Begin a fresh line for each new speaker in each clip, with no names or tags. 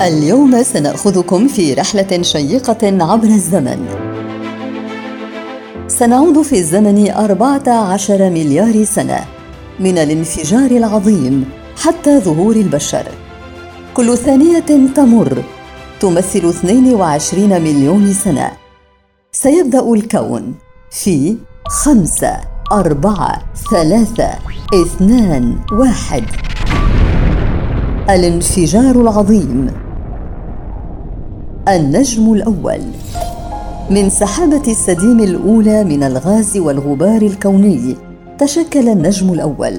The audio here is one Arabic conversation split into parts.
اليوم سنأخذكم في رحلة شيقة عبر الزمن. سنعود في الزمن أربعة عشر مليار سنة من الانفجار العظيم حتى ظهور البشر. كل ثانية تمر تمثل 22 مليون سنة. سيبدأ الكون في خمسة أربعة ثلاثة اثنان واحد. الانفجار العظيم النجم الأول. من سحابة السديم الأولى من الغاز والغبار الكوني تشكل النجم الأول.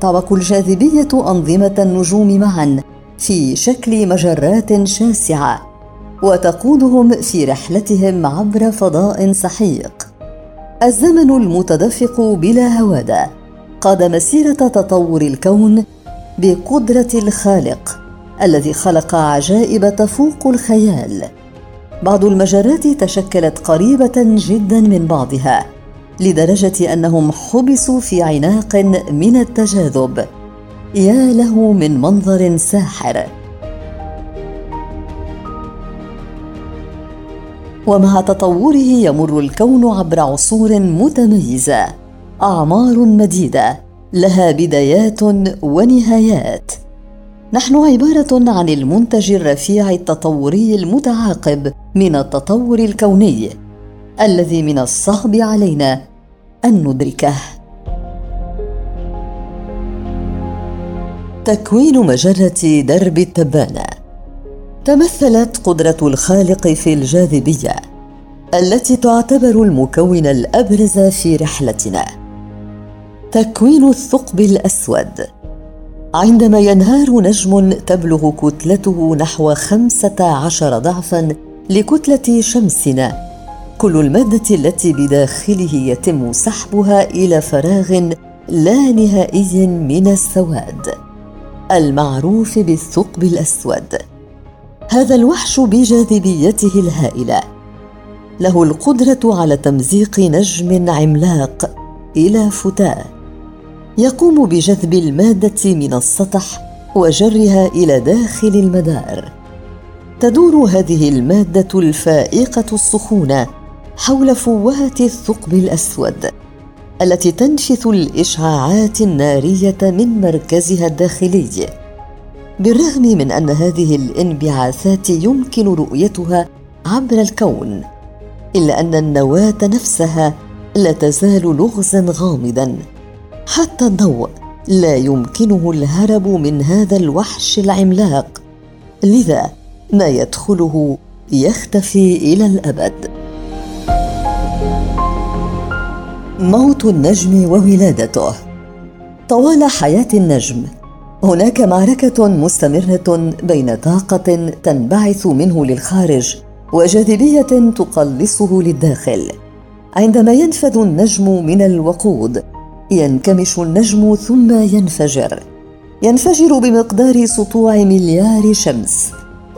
تعبق الجاذبية أنظمة النجوم معا في شكل مجرات شاسعة وتقودهم في رحلتهم عبر فضاء سحيق. الزمن المتدفق بلا هوادة قاد مسيرة تطور الكون بقدرة الخالق. الذي خلق عجائب تفوق الخيال. بعض المجرات تشكلت قريبة جدا من بعضها لدرجة أنهم حبسوا في عناق من التجاذب. يا له من منظر ساحر. ومع تطوره يمر الكون عبر عصور متميزة أعمار مديدة لها بدايات ونهايات. نحن عبارة عن المنتج الرفيع التطوري المتعاقب من التطور الكوني الذي من الصعب علينا أن ندركه. تكوين مجرة درب التبانة. تمثلت قدرة الخالق في الجاذبية التي تعتبر المكون الأبرز في رحلتنا. تكوين الثقب الأسود. عندما ينهار نجم تبلغ كتلته نحو خمسة عشر ضعفا لكتلة شمسنا. كل المادة التي بداخله يتم سحبها إلى فراغ لا نهائي من السواد. المعروف بالثقب الأسود. هذا الوحش بجاذبيته الهائلة. له القدرة على تمزيق نجم عملاق إلى فتاة. يقوم بجذب المادة من السطح وجرها إلى داخل المدار. تدور هذه المادة الفائقة السخونة حول فوهه الثقب الأسود التي تنشث الإشعاعات النارية من مركزها الداخلي. بالرغم من أن هذه الانبعاثات يمكن رؤيتها عبر الكون إلا أن النواة نفسها لا تزال لغزا غامضا. حتى الضوء. لا يمكنه الهرب من هذا الوحش العملاق. لذا ما يدخله يختفي إلى الأبد. موت النجم وولادته. طوال حياة النجم هناك معركة مستمرة بين طاقة تنبعث منه للخارج وجاذبية تقلصه للداخل. عندما ينفذ النجم من الوقود ينكمش النجم ثم ينفجر. ينفجر بمقدار سطوع مليار شمس.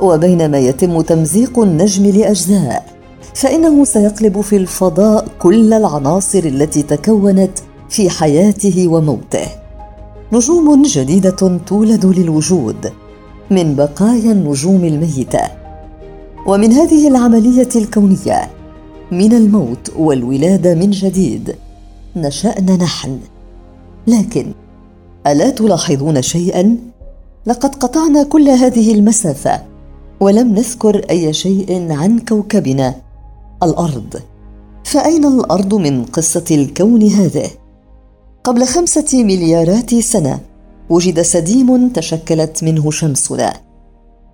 وبينما يتم تمزيق النجم لأجزاء فإنه سيقلب في الفضاء كل العناصر التي تكونت في حياته وموته. نجوم جديدة تولد للوجود من بقايا النجوم الميتة. ومن هذه العملية الكونية من الموت والولادة من جديد. نشأنا نحن. لكن ألا تلاحظون شيئا؟ لقد قطعنا كل هذه المسافة ولم نذكر أي شيء عن كوكبنا الأرض. فأين الأرض من قصة الكون هذه؟ قبل خمسة مليارات سنة وجد سديم تشكلت منه شمسنا.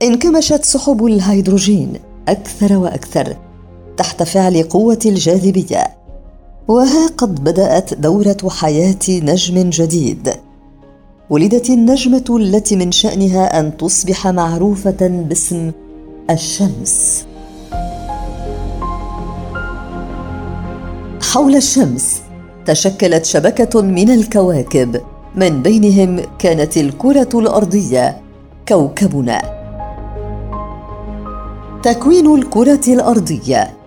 انكمشت سحب الهيدروجين أكثر وأكثر تحت فعل قوة الجاذبية. وها قد بدأت دورة حياة نجم جديد. ولدت النجمة التي من شأنها أن تصبح معروفة باسم الشمس. حول الشمس تشكلت شبكة من الكواكب من بينهم كانت الكرة الأرضية كوكبنا. تكوين الكرة الأرضية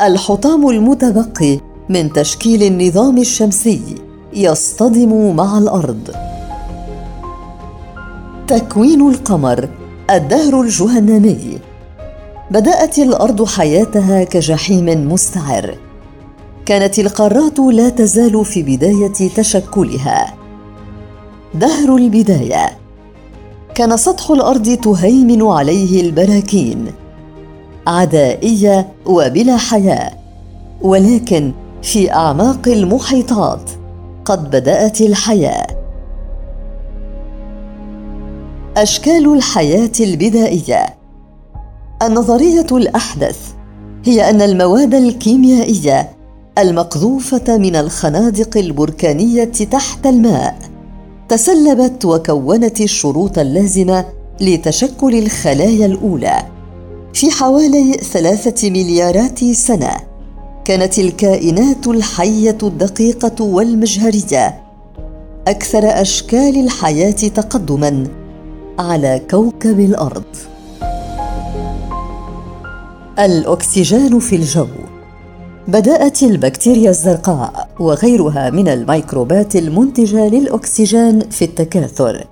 الحطام المتبقي من تشكيل النظام الشمسي يصطدم مع الأرض. تكوين القمر الدهر الجهنمي. بدأت الأرض حياتها كجحيم مستعر. كانت القارات لا تزال في بداية تشكلها. دهر البداية. كان سطح الأرض تهيمن عليه البراكين. عدائية وبلا حياه ولكن في أعماق المحيطات قد بدأت الحياة. أشكال الحياة البدائية. النظرية الأحدث هي أن المواد الكيميائية المقذوفة من الخنادق البركانية تحت الماء تسلبت وكونت الشروط اللازمة لتشكل الخلايا الأولى. في حوالي ثلاثة مليارات سنة كانت الكائنات الحية الدقيقة والمجهرية أكثر أشكال الحياة تقدما على كوكب الأرض. الأكسجين في الجو. بدأت البكتيريا الزرقاء وغيرها من الميكروبات المنتجة للأكسجين في التكاثر.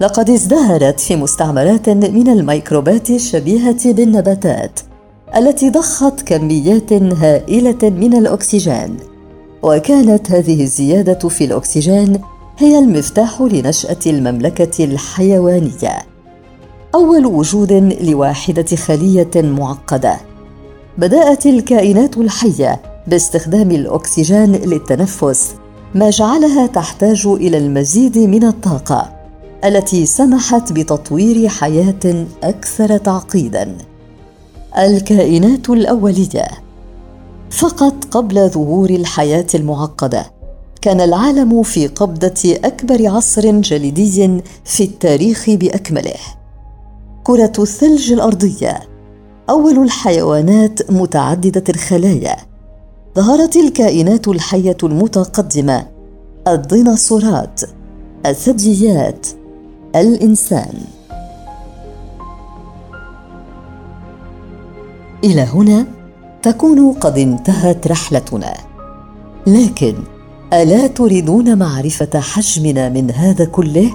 لقد ازدهرت في مستعمرات من الميكروبات الشبيهة بالنباتات التي ضخت كميات هائلة من الأكسجين. وكانت هذه الزيادة في الأكسجين هي المفتاح لنشأة المملكة الحيوانية. أول وجود لواحدة خلية معقدة. بدأت الكائنات الحية باستخدام الأكسجين للتنفس ما جعلها تحتاج إلى المزيد من الطاقة. التي سمحت بتطوير حياة أكثر تعقيدا. الكائنات الأولية. فقط قبل ظهور الحياة المعقدة كان العالم في قبضة أكبر عصر جليدي في التاريخ بأكمله. كرة الثلج الأرضية أول الحيوانات متعددة الخلايا. ظهرت الكائنات الحية المتقدمة الديناصورات الثدييات. الإنسان. إلى هنا تكون قد انتهت رحلتنا. لكن ألا تريدون معرفة حجمنا من هذا كله؟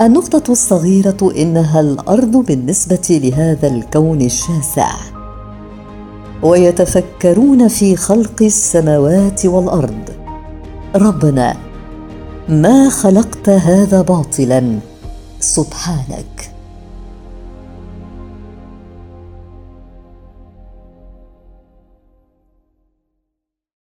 النقطة الصغيرة إنها الأرض بالنسبة لهذا الكون الشاسع. ويتفكرون في خلق السماوات والأرض. ربنا ما خلقت هذا باطلا. سبحانك.